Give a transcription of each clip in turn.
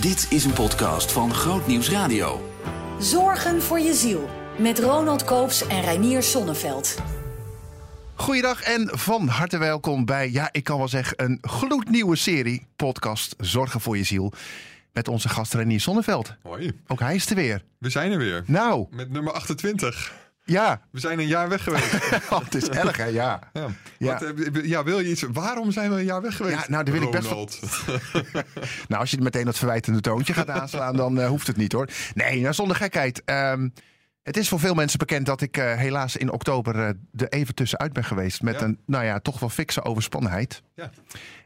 Dit is een podcast van Groot Nieuws Radio. Zorgen voor je ziel. Met Ronald Koops en Reinier Sonneveld. Goeiedag en van harte welkom bij, ja, ik kan wel zeggen, een gloednieuwe serie podcast Zorgen voor je ziel. Met onze gast Renier Sonneveld. Hoi, Ook hij is er weer. we zijn er weer. Nou, Met nummer 28. Ja, We zijn een jaar weg geweest. oh, het is erg hè, ja. ja. Ja. Wat, eh, ja, wil je iets? Waarom zijn we een jaar weg geweest? Ja, nou, daar wil ik best wel-. Nou, als je meteen dat verwijtende toontje gaat aanslaan, dan eh, hoeft het niet hoor. Nee, nou, zonder gekheid. Ehm, het is voor veel mensen bekend dat ik eh, helaas in oktober eh, er even tussenuit ben geweest. Met Ja. een, nou ja, toch wel fikse overspannenheid. Ja,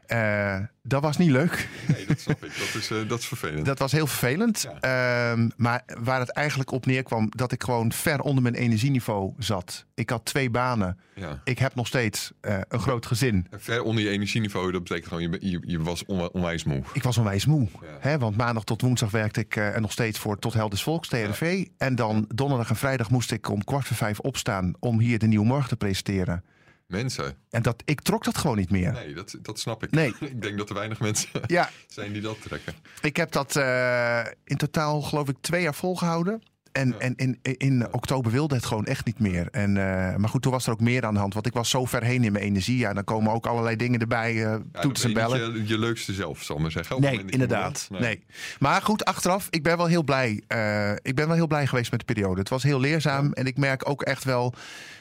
Eh, dat was niet leuk. nee, dat snap ik. Dat is, dat is vervelend. Dat was heel vervelend. Ehm, maar waar het eigenlijk op neerkwam, dat ik gewoon ver onder mijn energieniveau zat. Ik had twee banen. Ja. Ik heb nog steeds een groot gezin. En Ver onder je energieniveau, dat betekent gewoon, je, je, je was onwijs moe. Ik was onwijs moe. Ja. Hè, want maandag tot woensdag werkte ik er nog steeds voor Tot Helders Volks, TRV. En dan donderdag en vrijdag moest ik om kwart voor vijf opstaan om hier de Nieuwe Morgen te presenteren. Mensen, En dat, ik trok dat gewoon niet meer. nee, dat, dat snap ik. Nee. ik denk dat er weinig mensen Ja, zijn die dat trekken. ik heb dat eh, in totaal geloof ik twee jaar volgehouden. En, Ja. en in, in oktober wilde het gewoon echt niet meer. En, eh, maar goed, toen was er ook meer aan de hand. Want ik was zo ver heen in mijn energie. Ja, dan komen ook allerlei dingen erbij. eh Ja, toetsen en bellen. Je, je leukste zelf, zal ik maar zeggen. Nee, inderdaad. Nee. Maar goed, achteraf, ik ben wel heel blij. eh, ik ben wel heel blij geweest met de periode. Het was heel leerzaam. En ik merk ook echt wel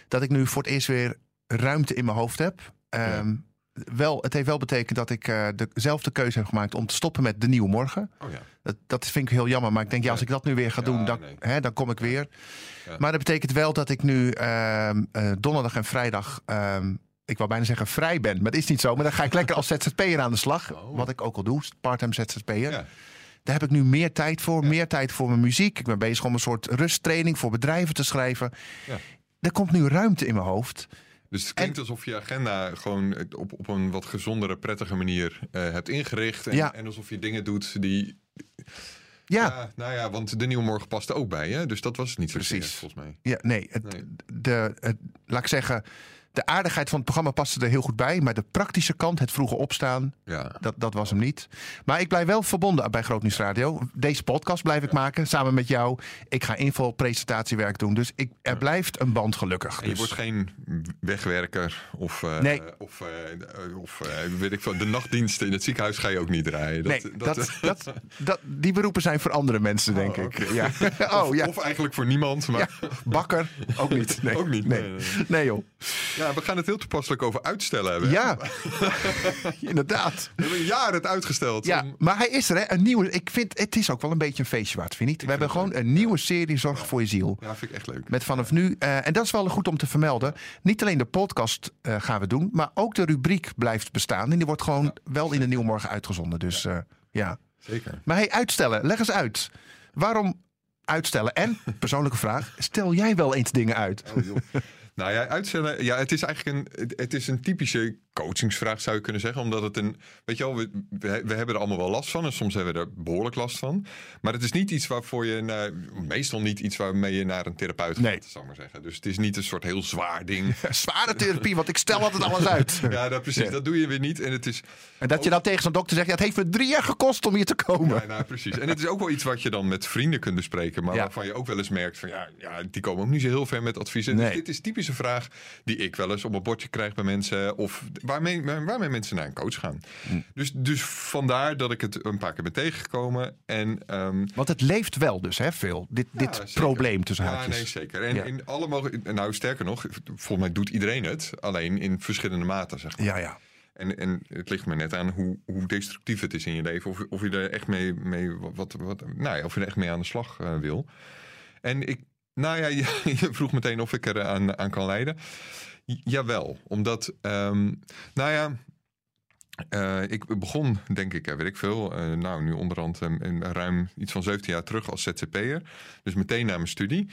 dat ik nu voor het eerst weer ruimte in mijn hoofd heb. Ehm, wel, het heeft wel betekend dat ik eh, dezelfde keuze heb gemaakt om te stoppen met de nieuwe morgen. Oh ja. Dat, dat vind ik heel jammer. Maar ik denk, ja, als ik dat nu weer ga Ja, doen, dan, nee. hè, dan kom ik weer. Ja. Maar dat betekent wel dat ik nu ehm, eh, donderdag en vrijdag. ehm, ik wou bijna zeggen vrij ben, maar dat is niet zo. Maar dan ga ik lekker als ZZP'er aan de slag. Oh. Wat ik ook al doe, part-time ZZP'er. Ja. Daar heb ik nu meer tijd voor. Meer tijd voor mijn muziek. Ik ben bezig om een soort rusttraining voor bedrijven te schrijven. Ja. Er komt nu ruimte in mijn hoofd. Dus het klinkt alsof je agenda gewoon op, op een wat gezondere, prettige manier eh, hebt ingericht. En, Ja. en alsof je dingen doet die. Ja, Ja, nou ja, want de nieuwe morgen past er ook bij, hè? Dus dat was het niet zo Precies. volgens mij. ja nee, het, Nee. De, het, laat ik zeggen, de aardigheid van het programma paste er heel goed bij. Maar de praktische kant, het vroege opstaan, Ja. dat, dat was hem niet. Maar ik blijf wel verbonden bij Groot Nieuws Radio. Deze podcast blijf ik maken, samen met jou. Ik ga info presentatiewerk doen. Dus ik, er blijft een band gelukkig. En je Dus- wordt geen wegwerker of, eh, Nee. of, eh, of eh, weet ik veel, de nachtdiensten in het ziekenhuis ga je ook niet draaien. nee, dat, dat, dat, die beroepen zijn voor andere mensen, denk Oh, ik. Ja. Oh ja. Of eigenlijk voor niemand, maar Ja, bakker ook niet. Nee. Ook niet, nee. nee. joh. Ja, we gaan het heel toepasselijk over uitstellen hebben. Ja, inderdaad. We hebben een jaar het uitgesteld. Ja, om- maar hij is er, hè? Een nieuwe. Ik vind het is ook wel een beetje een feestje waard, vind je niet? We hebben gewoon een nieuwe serie Zorg voor je ziel. ja, vind ik echt leuk. Met vanaf nu, eh, en dat is wel goed om te vermelden. Niet alleen de podcast eh, gaan we doen, maar ook de rubriek blijft bestaan. En die wordt gewoon wel in de Nieuwmorgen uitgezonden. Dus eh, ja. Zeker. Maar hey, uitstellen, leg eens uit. Waarom uitstellen? En, persoonlijke vraag, stel jij wel eens dingen uit? Oh, joh. Nou ja, uitstellen. Ja, het is eigenlijk een, het- is een typische coachingsvraag, zou je kunnen zeggen. Omdat het een. Weet je wel, we, we, hebben er allemaal wel last van. En soms hebben we er behoorlijk last van. Maar het is niet iets waarvoor je. naar- meestal niet iets waarmee je naar een therapeut gaat, Nee. zou ik maar zeggen. Dus het is niet een soort heel zwaar ding. Zware therapie, want ik stel altijd alles uit. ja, dat, precies. Ja. Dat doe je weer niet. En het is. En dat je dan tegen zo'n dokter zegt, ja, het heeft me drie jaar gekost om hier te komen. Ja, nou, precies. En het is ook wel iets wat je dan met vrienden kunt bespreken. Maar waarvan je ook wel eens merkt van ja, ja, die komen ook niet zo heel ver met adviezen. Nee. Dus dit is een typische vraag die ik wel eens op een bordje krijg bij mensen. Of waarmee, waarmee mensen naar een coach gaan. Hm. Dus, dus vandaar dat ik het een paar keer ben tegengekomen. En ehm, Want het leeft wel dus, hè, veel. Dit, ja, dit zeker. probleem tussen ja, haakjes. nee, zeker. En Ja. in alle mogelijke, nou sterker nog, volgens mij doet iedereen het. Alleen in verschillende maten, zeg maar. Ja, ja. En, en het ligt me net aan hoe, hoe destructief het is in je leven. Of, of je er echt mee, mee wat, wat, nou ja, of je er echt mee aan de slag eh, wil. En ik, nou ja, je, vroeg meteen of ik er aan, aan kan leiden. Jawel, omdat, ehm, nou ja, eh, ik begon, denk ik, eh, weet ik veel, eh, nou nu onderhand eh, in ruim iets van 17 jaar terug als ZZP'er. Dus meteen na mijn studie.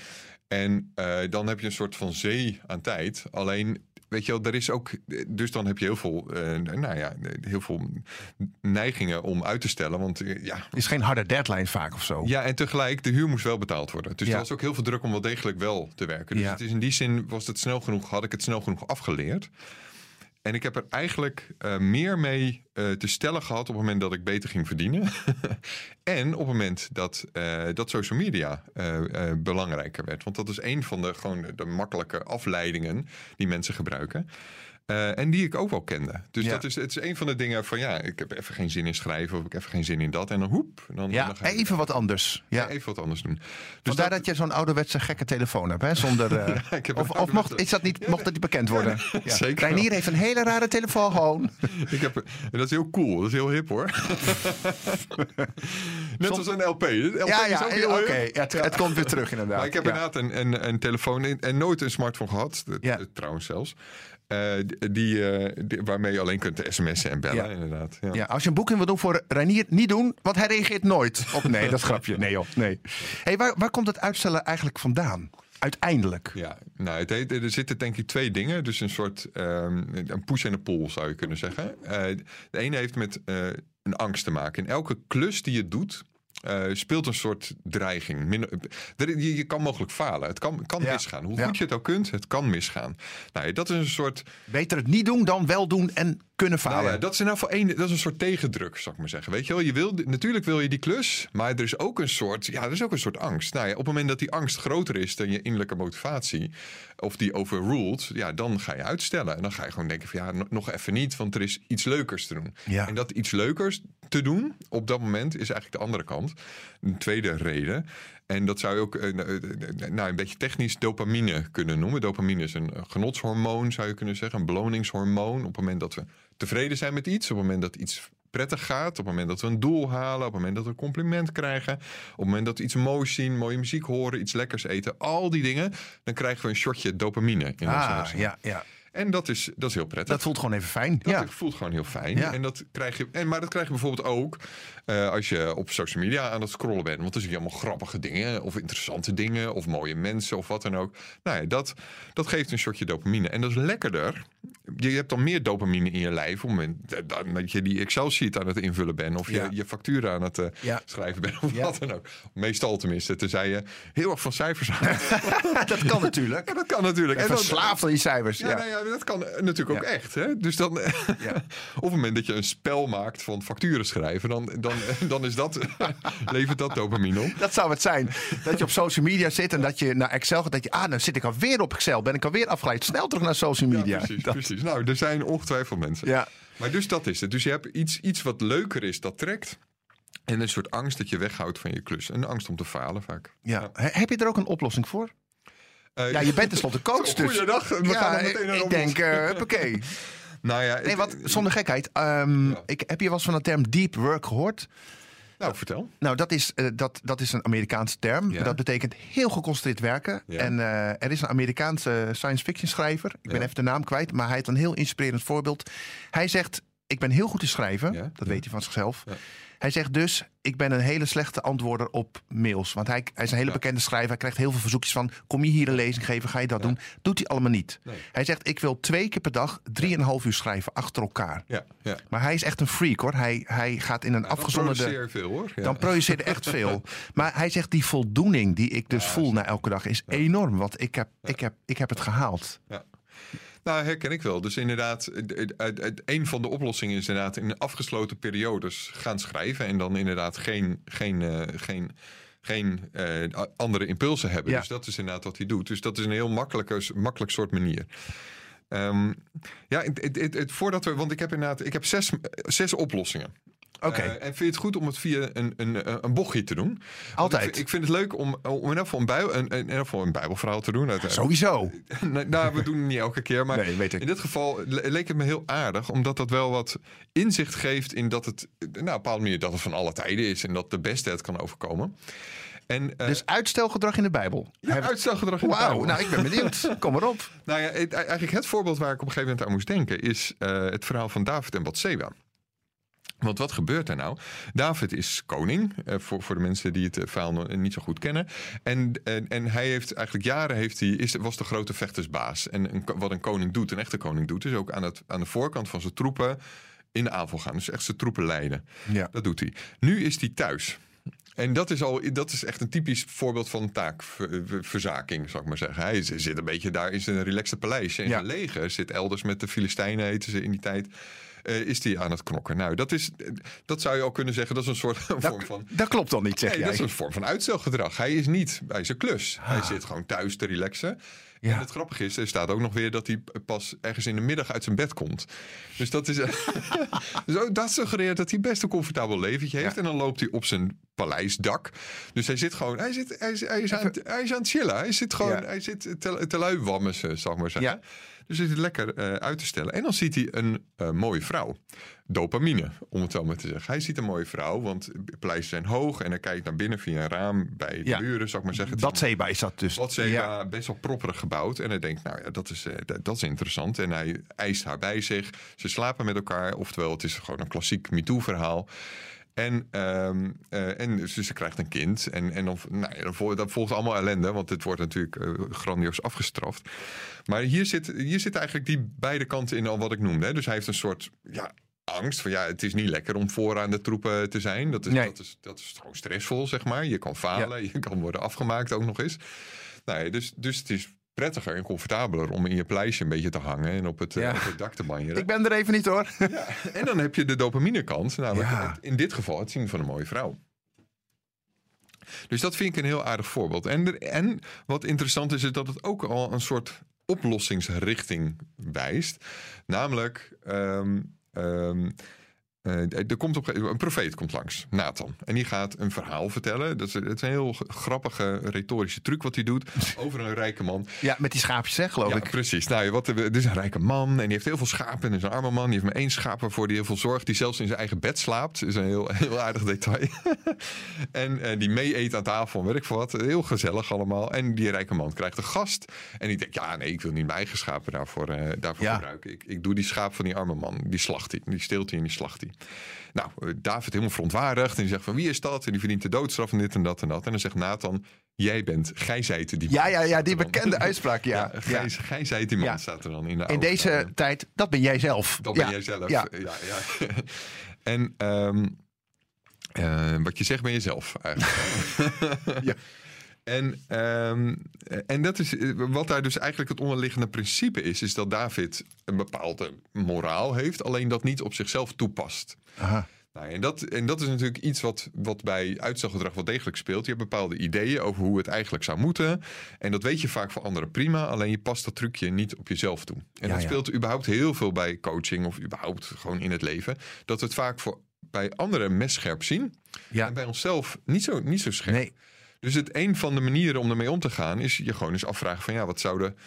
En dan heb je een soort van zee aan tijd. Alleen, weet je wel, er is ook, dus dan heb je heel veel, eh, nou ja, heel veel neigingen om uit te stellen. Want eh, ja, Het is geen harde deadline vaak of zo. ja, en tegelijk, de huur moest wel betaald worden. Dus Ja. er was ook heel veel druk om wel degelijk wel te werken. Dus Ja. het is in die zin was het snel genoeg, had ik het snel genoeg afgeleerd. En ik heb er eigenlijk eh, meer mee eh, te stellen gehad op het moment dat ik beter ging verdienen. en op het moment dat, eh, dat social media belangrijker werd. Want dat is een van de, gewoon de makkelijke afleidingen die mensen gebruiken. Eh, en die ik ook wel kende. Dus Ja. dat is, het is een van de dingen van ja, ik heb even geen zin in schrijven of ik heb even geen zin in dat. En dan hoep. Dan, Ja, dan ga even wat anders. Ja. ja, even wat anders doen. Dus Vandaar dat, je zo'n ouderwetse gekke telefoon hebt, hè? Zonder, eh, ik heb of of mocht, is dat niet, mocht dat niet bekend worden? Ja. zeker. Reinier heeft een hele rare telefoon gewoon. Ik heb, dat is heel cool, dat is heel hip hoor. Net als een LP. LP Ja, ja, ook oké. hip. Het, het komt weer terug inderdaad. Maar ik heb ja. inderdaad een, een, een telefoon en, en nooit een smartphone gehad. Ja. Trouwens zelfs. Eh, die, eh, die- waarmee je alleen kunt sms'en en bellen, Ja. inderdaad. Ja. Ja, als je een boeking wil doen voor Reinier, niet doen, want hij reageert nooit op. Nee, dat grapje. Nee, joh. Nee. Hey, waar, waar komt het uitstellen eigenlijk vandaan? Uiteindelijk. Ja, nou, het heet, er zitten denk ik twee dingen. Dus een soort ehm, een push en een pull zou je kunnen zeggen. Eh, de ene heeft met eh, een angst te maken. In elke klus die je doet, eh, speelt een soort dreiging. Min- je, je kan mogelijk falen. Het kan, kan Ja. misgaan. Hoe Ja. goed je het ook kunt, het kan misgaan. Nou, dat is een soort Beter het niet doen dan wel doen en kunnen falen. Nou ja, dat is ieder geval één, dat is een soort tegendruk, zou ik maar zeggen. Weet je wel, je wil, natuurlijk wil je die klus, maar er is ook een soort, ja, er is ook een soort angst. Nou ja, op het moment dat die angst groter is dan je innerlijke motivatie, of die overruled, ja, dan ga je uitstellen. En dan ga je gewoon denken van ja, no- nog even niet, want er is iets leukers te doen. Ja. En dat iets leukers te doen op dat moment is eigenlijk de andere kant. Een tweede reden. En dat zou je ook eh, eh, nou, een beetje technisch dopamine kunnen noemen. Dopamine is een genotshormoon, zou je kunnen zeggen. Een beloningshormoon. Op het moment dat we tevreden zijn met iets. Op het moment dat iets prettig gaat. Op het moment dat we een doel halen. Op het moment dat we een compliment krijgen. Op het moment dat we iets moois zien. Mooie muziek horen. Iets lekkers eten. Al die dingen. Dan krijgen we een shotje dopamine in ah, hersenen. ja, ja. En dat is, dat is heel prettig. Dat voelt gewoon even fijn. Dat ja. voelt gewoon heel fijn. Ja. En dat krijg je, en, maar dat krijg je bijvoorbeeld ook eh, als je op social media aan het scrollen bent. Want dan zie je allemaal grappige dingen of interessante dingen of mooie mensen of wat dan ook. Nou ja, dat, dat geeft een shotje dopamine. En dat is lekkerder. Je hebt dan meer dopamine in je lijf op het moment dat- je die Excel-sheet aan het invullen bent. Of je, Ja. je facturen aan het eh, schrijven bent of Ja. wat dan ook. Meestal tenminste, tenzij je heel erg van cijfers houdt. dat kan natuurlijk. Dat kan natuurlijk. En dan- verslaafd aan die cijfers. ja, Ja. Nou ja, dat kan eh, natuurlijk ook Ja. echt. Hè? Dus dan, Ja. op het moment dat je een spel maakt van facturen schrijven, dan, dan, dan is dat, levert dat dopamine op. Dat zou het zijn. Dat je op social media zit en dat je naar Excel gaat. Dat je, ah, dan zit ik alweer op Excel. Ben ik alweer afgeleid. Snel terug naar social Ja, media. precies, Dat- precies. Nou, er zijn ongetwijfeld mensen. ja. Maar dus dat is het. Dus je hebt iets, iets wat leuker is, dat trekt. En een soort angst dat je weghoudt van je klus. Een angst om te falen vaak. Ja. He- Heb je er ook een oplossing voor? Eh, Ja, je bent tenslotte coach. Dus. Goeiedag, we ja, gaan meteen naar ik de denk, huppakee. Nou ja, Nee, wat, zonder gekheid. ehm, Ja. ik, heb je wel eens van de term deep work gehoord? Nou, vertel. Nou, dat is, eh, dat, dat is een Amerikaanse term. Ja. Dat betekent heel geconcentreerd werken. Ja. En er is een Amerikaanse science fiction schrijver. Ik ben even de naam kwijt, maar hij heeft een heel inspirerend voorbeeld. Hij zegt, ik ben heel goed in schrijven. Dat weet hij van zichzelf. Hij zegt dus, ik ben een hele slechte antwoorder op mails. Want hij, hij is een hele Ja. bekende schrijver. Hij krijgt heel veel verzoekjes van, kom je hier een lezing geven? Ga je dat doen? Doet hij allemaal niet. Nee. Hij zegt, ik wil twee keer per dag drieënhalf uur schrijven achter elkaar. Ja, ja. Maar hij is echt een freak hoor. Hij, hij gaat in een Dan afgezonderde... produceer je veel hoor. Dan projiceerde echt veel. Maar hij zegt die voldoening die ik dus voel na elke dag is enorm. Want ik heb, ik heb, ik heb het gehaald. Ja. Nou, herken ik wel. Dus inderdaad, een van de oplossingen is inderdaad in afgesloten periodes gaan schrijven. En dan inderdaad geen, geen, eh, geen, geen eh, andere impulsen hebben. Ja. Dus dat is inderdaad wat hij doet. Dus dat is een heel makkelijke, makkelijk soort manier. Ehm, ja, het, het, het, het- voordat we, want ik heb inderdaad, ik heb zes, zes oplossingen. Oké, Eh, en vind je het goed om het via een, een, een bochtje te doen? Altijd. Ik, vind- ik vind het leuk om, om in een, bijbel, een, in ieder geval een bijbelverhaal te doen. sowieso. Nou, we doen het niet elke keer. Maar Nee, weet ik. in dit geval le- leek het me heel aardig. Omdat dat wel wat inzicht geeft in dat het... Nou, op een bepaalde manier dat het van alle tijden is. En dat de beste het kan overkomen. En, eh Dus uitstelgedrag in de Bijbel. ja, uitstelgedrag in de Wauw, Bijbel. nou ik ben benieuwd. Kom maar op. Nou ja, het- eigenlijk het voorbeeld waar ik op een gegeven moment aan moest denken... is eh, het verhaal van David en Bathseba. Want wat gebeurt er nou? David is koning, eh, voor, voor de mensen die het eh, verhaal nog niet zo goed kennen. En, en, en hij heeft eigenlijk jaren heeft hij, is, was de grote vechtersbaas. En een, wat een koning doet, een echte koning doet, is ook aan, het, aan de voorkant van zijn troepen in de aanval gaan. Dus echt zijn troepen leiden. Ja. Dat doet hij. Nu is hij thuis. En dat is, al, dat is echt een typisch voorbeeld van taakverzaking, zou ik maar zeggen. Hij zit een beetje daar in zijn relaxte paleisje. En Ja. zijn leger zit elders met de Filistijnen, heten ze in die tijd. Eh, is die aan het knokken. Nou, dat, is, dat zou je al kunnen zeggen. Dat is een soort vorm van. dat klopt dan niet, zeg Nee, jij. dat is een vorm van uitstelgedrag. Hij is niet bij zijn klus. Hij zit gewoon thuis te relaxen. Ja. En het grappige is, er staat ook nog weer dat hij pas ergens in de middag uit zijn bed komt. Dus dat, is, dus ook dat suggereert dat hij best een comfortabel leventje heeft. Ja. En dan loopt hij op zijn paleisdak. Dus hij zit gewoon, hij, zit, hij, is, hij, is, aan, het- hij is aan het chillen. Hij zit gewoon, Ja. hij zit te, te zal ik maar zeggen. Dus hij zit lekker eh, uit te stellen. En dan ziet hij een eh, mooie vrouw. Dopamine, om het zo maar te zeggen. Hij ziet een mooie vrouw, want paleisen zijn hoog. En hij kijkt naar binnen via een raam bij de buren, zal ik maar zeggen. Het is Dat is dus. wat best wel propperig gebouwd. En hij denkt, nou ja, dat is, eh, dat, is interessant. En hij eist haar bij zich. Ze slapen met elkaar. Oftewel, het is gewoon een klassiek MeToo-verhaal. En, ehm, eh, en dus ze krijgt een kind. En, en dan, nou ja, dan, dat volgt allemaal ellende. Want dit wordt natuurlijk eh, grandioos afgestraft. Maar hier zit, hier zit eigenlijk die beide kanten in al wat ik noemde. Hè. Dus hij heeft een soort ja, angst. Van ja, het is niet lekker om vooraan de troepen te zijn. Dat is, Nee. dat is, dat is gewoon stressvol, zeg maar. Je kan falen. Je kan worden afgemaakt ook nog eens. Nou ja, dus, dus het is prettiger en comfortabeler om in je pleisje een beetje te hangen en op het, eh, Ja. op het dak te banjeren. Ik ben er even niet hoor. En dan heb je de dopamine kant, namelijk Ja. in dit geval het zien van een mooie vrouw. Dus dat vind ik een heel aardig voorbeeld. En, er- en wat interessant is, is dat het ook al een soort oplossingsrichting wijst. Namelijk, ehm, ehm, eh, er komt op, een profeet komt langs, Nathan. En die gaat een verhaal vertellen. Dat is, het is een heel grappige retorische truc wat hij doet over een rijke man. Ja, met die schaapjes hè, geloof Ja, ik. precies. Nou, wat, er is een rijke man en die heeft heel veel schapen. En is een arme man. Die heeft maar één schaap waarvoor hij heel veel zorgt. Die zelfs in zijn eigen bed slaapt. is een heel, heel aardig detail. en eh, die mee eet aan tafel en weet ik veel wat. Heel gezellig allemaal. En die rijke man krijgt een gast. En die denkt, ja nee, ik wil niet mijn eigen schapen daarvoor, eh, daarvoor Ja. gebruiken. Ik, ik doe die schaap van die arme man. Die slacht hij. Die steelt hij en die slacht hij. Nou, eh, David helemaal verontwaardigd. En die zegt van wie is dat? En die verdient de doodstraf en dit en dat en dat. En dan zegt Nathan, jij bent, gij zijt die Ja, man. ja, ja, staat die bekende uitspraak. Ja, Ja, ja. gij, zijt die man, Ja. staat er dan in de In deze tijd, dat ben jij zelf. Dat ja. ben jij zelf. Ja. Ja, ja. en ehm, eh, wat je zegt ben je zelf eigenlijk. Ja. En, ehm, en dat is eh, wat daar dus eigenlijk het onderliggende principe is, is dat David een bepaalde moraal heeft, alleen dat niet op zichzelf toepast. Aha. Nou, en, dat, en dat is natuurlijk iets wat, wat bij uitstelgedrag wel degelijk speelt. Je hebt bepaalde ideeën over hoe het eigenlijk zou moeten. En dat weet je vaak voor anderen prima. Alleen je past dat trucje niet op jezelf toe. En Ja, dat ja. speelt überhaupt heel veel bij coaching of überhaupt gewoon in het leven. Dat we het vaak voor, bij anderen messcherp zien. Ja. En bij onszelf niet zo, niet zo scherp. Nee, Dus het een van de manieren om ermee om te gaan is je gewoon eens afvragen van ja, wat zouden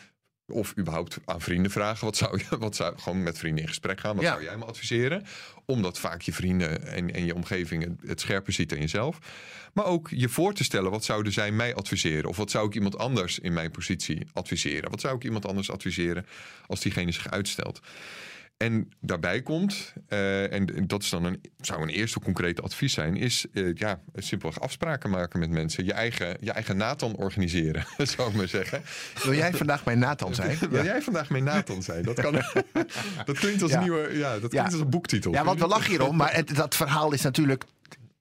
of überhaupt aan vrienden vragen. Wat zou je, wat zou, gewoon met vrienden in gesprek gaan. Wat Ja. zou jij me adviseren? Omdat vaak je vrienden en, en je omgeving het, het scherper ziet dan jezelf. Maar ook je voor te stellen, wat zouden zij mij adviseren? Of wat zou ik iemand anders in mijn positie adviseren? Wat zou ik iemand anders adviseren als diegene zich uitstelt? En daarbij komt, eh, en dat is dan een, zou een eerste concrete advies zijn, is eh, ja, simpelweg afspraken maken met mensen. Je eigen, je eigen Nathan organiseren, zou ik maar zeggen. wil jij vandaag mijn Nathan zijn? Wil jij vandaag mijn Nathan zijn? Dat, kan, dat klinkt als Ja. een nieuwe, ja, dat klinkt als een boektitel. Ja, want we lachen hierom, maar het, dat verhaal is natuurlijk,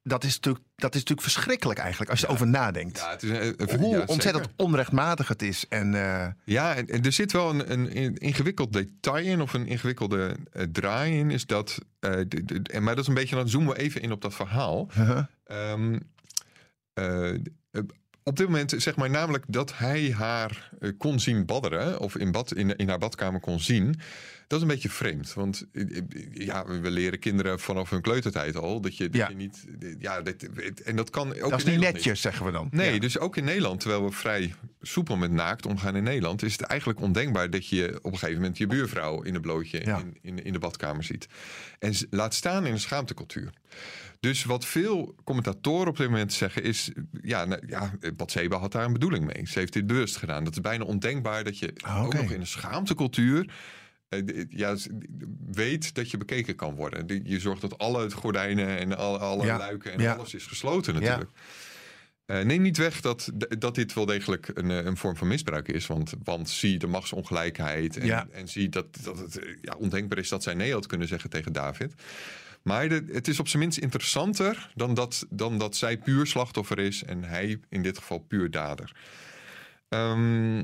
dat is natuurlijk, dat is natuurlijk verschrikkelijk eigenlijk als je erover nadenkt. Ja, het is een, een- Hoe ja, ontzettend onrechtmatig het is. En eh, Ja, en, en er zit wel een, een ingewikkeld detail in, of een ingewikkelde eh, draai in, is dat. eh, de- de- en maar dat is een beetje, dan zoomen we even in op dat verhaal. uh-huh. Ehm, eh, eh, op dit moment, zeg maar, namelijk dat hij haar eh, kon zien badderen, of in, bad, in, in haar badkamer kon zien. Dat is een beetje vreemd. Want eh, eh, ja, we leren kinderen vanaf hun kleutertijd al dat je, dat Ja. je niet. Ja, dat, en dat kan ook. dat in is niet Nederland netjes, zeggen we dan. Nee, Ja. dus ook in Nederland, terwijl we vrij soepel met naakt omgaan in Nederland, is het eigenlijk ondenkbaar dat je op een gegeven moment je buurvrouw in een blootje Ja. in, in, in de badkamer ziet. En laat staan in een schaamtecultuur. Dus wat veel commentatoren op dit moment zeggen is, ja, nou, ja Batseba had daar een bedoeling mee. Ze heeft dit bewust gedaan. Dat is bijna ondenkbaar dat je Ah, ook nog in een schaamtecultuur ja, s- weet dat je bekeken kan worden. Je zorgt dat alle gordijnen en alle, alle Ja. luiken en Ja. alles is gesloten natuurlijk. Eh, neem niet weg dat, dat dit wel degelijk een, eh, een vorm van misbruik is. Want, want zie de machtsongelijkheid. En, Ja. en zie dat, dat het eh, ja, ondenkbaar is dat zij nee had kunnen zeggen tegen David. Maar de- het is op zijn minst interessanter dan dat, dan dat zij puur slachtoffer is en hij in dit geval puur dader. Ehm,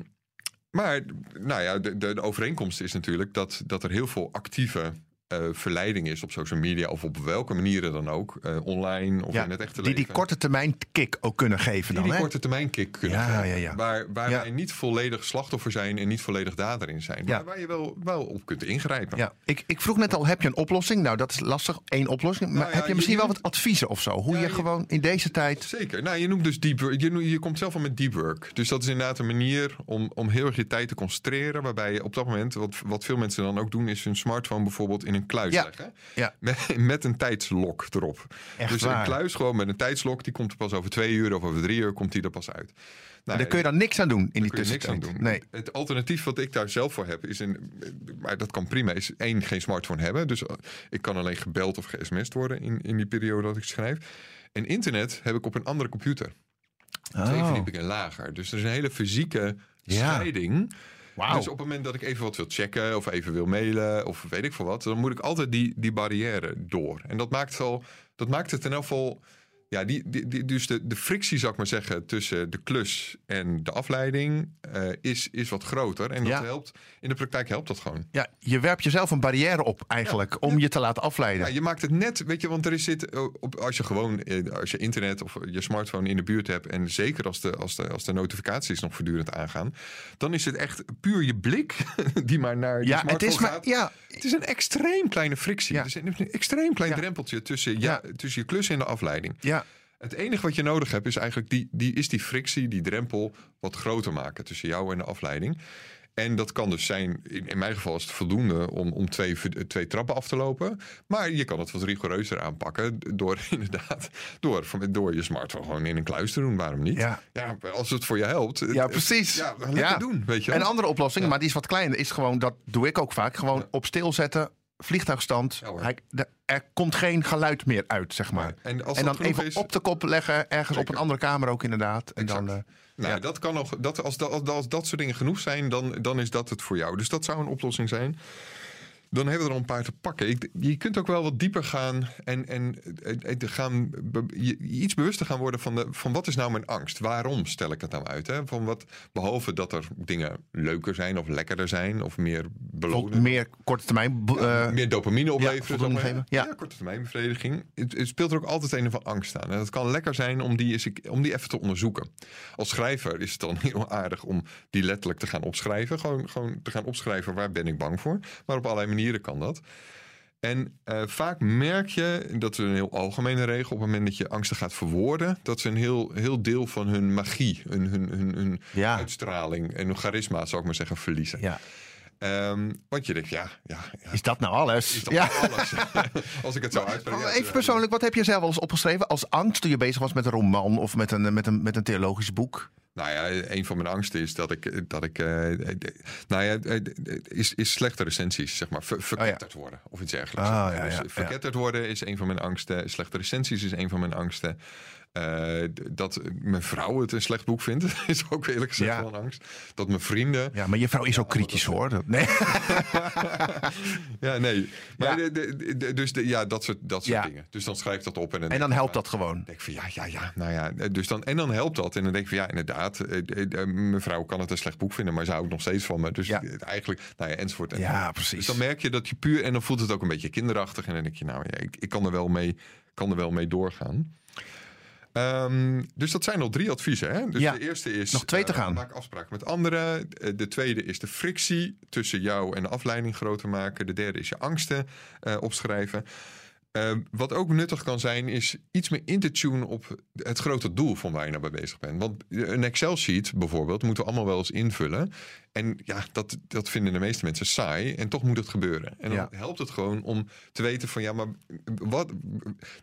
maar nou ja, de, de, overeenkomst is natuurlijk dat, dat er heel veel actieve eh, verleiding is op social media of op welke manieren dan ook, eh, online of Ja, in het echte die leven. die korte termijn kick ook kunnen geven Die dan. die hè? korte termijn kick kunnen Ja, geven. ja. Waar, waar wij niet volledig slachtoffer zijn en niet volledig dader in zijn. Maar waar je wel, wel op kunt ingrijpen. Ja, ik, ik vroeg net al, heb je een oplossing? Nou, dat is lastig, één oplossing. Maar Nou heb je je misschien wel noemt- wat adviezen of zo? Hoe je, gewoon in deze tijd... Zeker. Nou, je noemt dus deep work. Je, je komt zelf al met deep work. Dus dat is inderdaad een manier om, om heel erg je tijd te concentreren. Waarbij je op dat moment, wat, wat veel mensen dan ook doen, is hun smartphone bijvoorbeeld in een kluis Ja. leggen. Ja. Met, met een tijdslok erop. Echt dus waar? een kluis gewoon met een tijdslok, die komt er pas over twee uur of over drie uur komt die er pas uit. Nou, Daar kun je dan niks aan doen in die kun je niks aan tussentijd. doen. Nee. Het alternatief wat ik daar zelf voor heb, is een, maar dat kan prima, is één, geen smartphone hebben. Dus eh, ik kan alleen gebeld of ge-sms'd worden in, in die periode dat ik schrijf. En internet heb ik op een andere computer. Twee Oh. verdiepingen lager. Dus er is een hele fysieke Ja. scheiding. Dus op het moment dat ik even wat wil checken of even wil mailen of weet ik veel wat, dan moet ik altijd die, die barrière door. En dat maakt, wel, dat maakt het in elk geval. Ja, die, die, die- dus de, de frictie, zou ik maar zeggen, tussen de klus en de afleiding eh, is, is wat groter. En dat Ja. helpt, in de praktijk helpt dat gewoon. Ja, je werpt jezelf een barrière op eigenlijk om je te laten afleiden. Ja, je maakt het net, weet je, want er is zit eh, op, als je gewoon eh, als je internet of je smartphone in de buurt hebt en zeker als de, als de, als de notificaties nog voortdurend aangaan, dan is het echt puur je blik die maar naar die Ja, het is maar... gaat. Ja, Het is een extreem kleine frictie. Ja. Het is een, extreem klein drempeltje tussen, ja, tussen je klus en de afleiding. ja, Het enige wat je nodig hebt is eigenlijk die, die, is die frictie, die drempel, wat groter maken tussen jou en de afleiding. En dat kan dus zijn, in, in mijn geval is het voldoende om, om twee, twee trappen af te lopen. Maar je kan het wat rigoureuzer aanpakken door inderdaad, door, door je smartphone gewoon in een kluis te doen. Waarom niet? Ja. als het voor je helpt. ja, het- precies. Ja, lekker Ja. doen, weet je een andere oplossing, maar die is wat kleiner, is gewoon, dat doe ik ook vaak, gewoon op stil zetten, vliegtuigstand. Ja. Hij, de- er komt geen geluid meer uit, zeg maar. Ja, en als en dat dan even is- op de kop leggen, ergens op een andere kamer ook inderdaad. En dan, eh, Nou, Ja. dat kan nog, dat, als, dat, als, als dat soort dingen genoeg zijn, dan, dan is dat het voor jou. Dus dat zou een oplossing zijn. Dan hebben we er al een paar te pakken. Ik, je kunt ook wel wat dieper gaan en, en, en- en gaan, je- iets bewuster gaan worden van, de, van wat is nou mijn angst? Waarom stel ik het nou uit? Hè? Van wat, behalve dat er dingen leuker zijn of lekkerder zijn of meer belonen. meer korte termijn. eh, meer dopamine opleveren. geven. Ja. Ja. korte termijn bevrediging. Het, het speelt er ook altijd een van angst aan. En het kan lekker zijn om die, om die even te onderzoeken. Als schrijver is het dan heel aardig om die letterlijk te gaan opschrijven. Gewoon, gewoon te gaan opschrijven waar ben ik bang voor. Maar op allerlei manieren kan dat. En eh, vaak merk je, dat is een heel algemene regel, op het moment dat je angsten gaat verwoorden, dat ze een heel, heel deel van hun magie, hun, hun, hun, hun Ja. uitstraling en hun charisma, zou ik maar zeggen, verliezen. ja. Ehm, want je denkt, ja, ja, ja Is dat nou alles? is dat ja. alles? Als ik het zo ja, Even persoonlijk, wat heb je zelf al eens opgeschreven als angst toen je bezig was met een roman of met een, met een, met een theologisch boek? Nou ja, een van mijn angsten is dat ik, dat ik eh, eh, nou ja, eh, is, is slechte recensies, zeg maar, ver- verketterd worden of iets dergelijks. Ah, ja, dus ja, ja. verketterd worden is een van mijn angsten. Slechte recensies is een van mijn angsten. Eh, dat mijn vrouw het een slecht boek vindt, is ook eerlijk gezegd Ja. wel een angst. Dat mijn vrienden. Ja, maar je vrouw is ook kritisch hoor. Dat- Nee. Ja, nee. Maar Ja. de- de- de- dus de, ja, dat soort, dat soort Ja. dingen. Dus dan schrijf ik dat op. En dan, En dan helpt dat gewoon. denk van ja, ja, ja, nou ja. Dus dan, en dan helpt dat. En dan denk ik van ja, inderdaad. eh, eh, eh, Mevrouw kan het een slecht boek vinden, maar ze houdt nog steeds van me. Dus eigenlijk, nou ja, enzovoort. En Ja, precies. Dus dan merk je dat je puur, en dan voelt het ook een beetje kinderachtig. En dan denk je, nou ja, ik, ik kan, er wel mee, kan er wel mee doorgaan. Ehm, dus dat zijn al drie adviezen. Hè? Dus Ja. de eerste is. Nog twee te eh, gaan. maak afspraken met anderen. Eh, De tweede is de frictie tussen jou en de afleiding groter maken. De derde is je angsten eh, opschrijven. Eh, wat ook nuttig kan zijn, is iets meer in te tunen op het grote doel van waar je nou mee bezig bent. Want een Excel-sheet bijvoorbeeld moeten we allemaal wel eens invullen. En ja, dat, dat vinden de meeste mensen saai. En toch moet het gebeuren. En dan Ja. helpt het gewoon om te weten van ja, maar wat,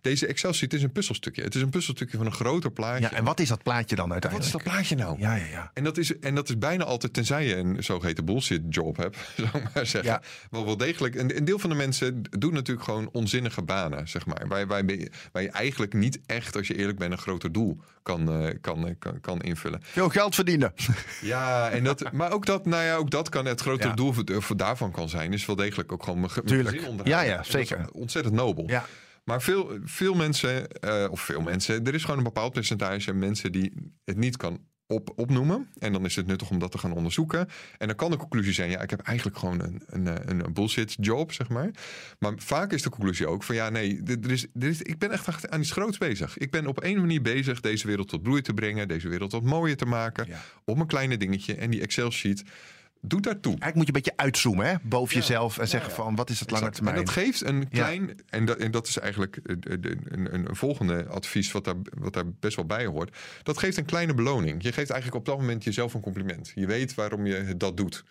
deze Excel-sheet is een puzzelstukje. Het is een puzzelstukje van een groter plaatje. Ja, en wat is dat plaatje dan wat is uiteindelijk? dat plaatje nou? Ja, ja, ja. En dat, is, en dat is bijna altijd, tenzij je een zogeheten bullshit job hebt, zou ik maar zeggen. Ja. Wel wel degelijk. Een, een deel van de mensen doet natuurlijk gewoon onzinnige banen. Banen, zeg maar. Waar, waar, waar je eigenlijk niet echt, als je eerlijk bent, een groter doel kan, uh, kan, uh, kan, kan, invullen. Veel geld verdienen. Ja, en dat, maar ook dat, nou ja, ook dat kan het grotere ja. doel voor, voor, daarvan kan zijn. Is wel degelijk ook gewoon mijn. Ja, ja, zeker. Ontzettend nobel. Ja. Maar veel, veel mensen, uh, of veel mensen, er is gewoon een bepaald percentage mensen die het niet kan op, opnoemen. En dan is het nuttig om dat te gaan onderzoeken. En dan kan de conclusie zijn: ja, ik heb eigenlijk gewoon een, een, een bullshit job, zeg maar. Maar vaak is de conclusie ook van: ja, nee, er is, er is, ik ben echt aan iets groots bezig. Ik ben op één manier bezig deze wereld tot bloei te brengen, deze wereld wat mooier te maken. Ja. Op een kleine dingetje. En die Excel-sheet doe daartoe. Eigenlijk moet je een beetje uitzoomen hè? boven ja. jezelf en zeggen van wat is het lange termijn. En dat geeft een klein, en, dat, en dat is eigenlijk een, een, een, volgende advies wat daar, wat daar best wel bij hoort. Dat geeft een kleine beloning. Je geeft eigenlijk op dat moment jezelf een compliment. Je weet waarom je dat doet.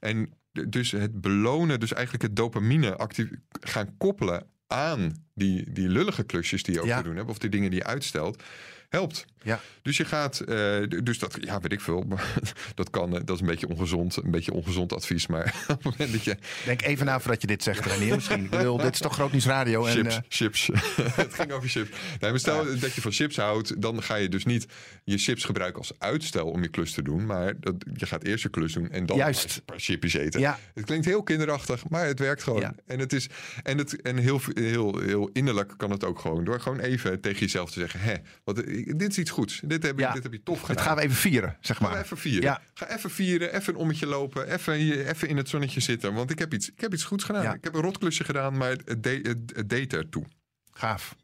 En dus het belonen, dus eigenlijk het dopamine actief gaan koppelen aan die, die lullige klusjes die je ook ja. te doen hebt, of die dingen die je uitstelt, helpt. Ja. Dus je gaat, uh, dus dat, ja, weet ik veel. dat kan, dat is een beetje ongezond, een beetje ongezond advies. Maar op het moment dat je. Denk even na voordat je dit zegt, Renier. Misschien. Ik bedoel, dit is toch groot nieuws radio. Chips, en, uh... chips. het ging over chips. Nee, maar stel ja. dat je van chips houdt, dan ga je dus niet je chips gebruiken als uitstel om je klus te doen. Maar dat, je gaat eerst je klus doen en dan Juist. een paar chipjes eten. Ja. Het klinkt heel kinderachtig, maar het werkt gewoon. Ja. En het is en het en heel, heel, heel innerlijk kan het ook gewoon door gewoon even tegen jezelf te zeggen: hè, wat, dit is iets goeds. Dit heb, je, Ja. dit heb je tof gedaan. Het gaan we even vieren, zeg maar. even vieren. Ja. Ga even vieren, even een ommetje lopen, even, hier- even in het zonnetje zitten. Want ik heb iets, ik heb iets goeds gedaan. Ja. Ik heb een rotklusje gedaan, maar het, deed, het, het deed ertoe. Gaaf.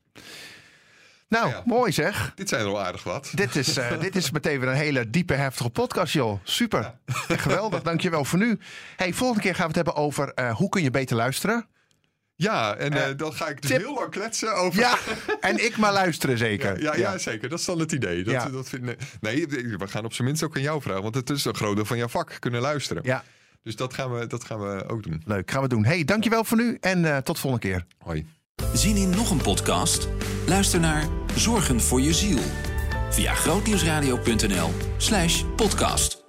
Nou, Ja. mooi zeg. Dit zijn wel aardig wat. Dit is, eh, dit is meteen weer een hele diepe, heftige podcast, joh. Super. Echt geweldig. Dankjewel voor nu. Hey, volgende keer gaan we het hebben over eh, hoe kun je beter luisteren. Ja, en Eh, eh, dan ga ik dus tip. heel lang kletsen over... Ja, en ik maar luisteren Ja, zeker. ja, ja, zeker. Dat is dan het idee. Dat, Ja. dat vind, nee, we gaan op zijn minst ook aan jou vragen. Want het is een groot deel van jouw vak, kunnen luisteren. Ja, Dus dat gaan, we, dat gaan we ook doen. leuk. Gaan we doen. Hey, dankjewel voor nu en eh, tot volgende keer. Hoi. Zin in nog een podcast? Luister naar Zorgen voor je ziel. Via grootnieuwsradio.nl slash podcast.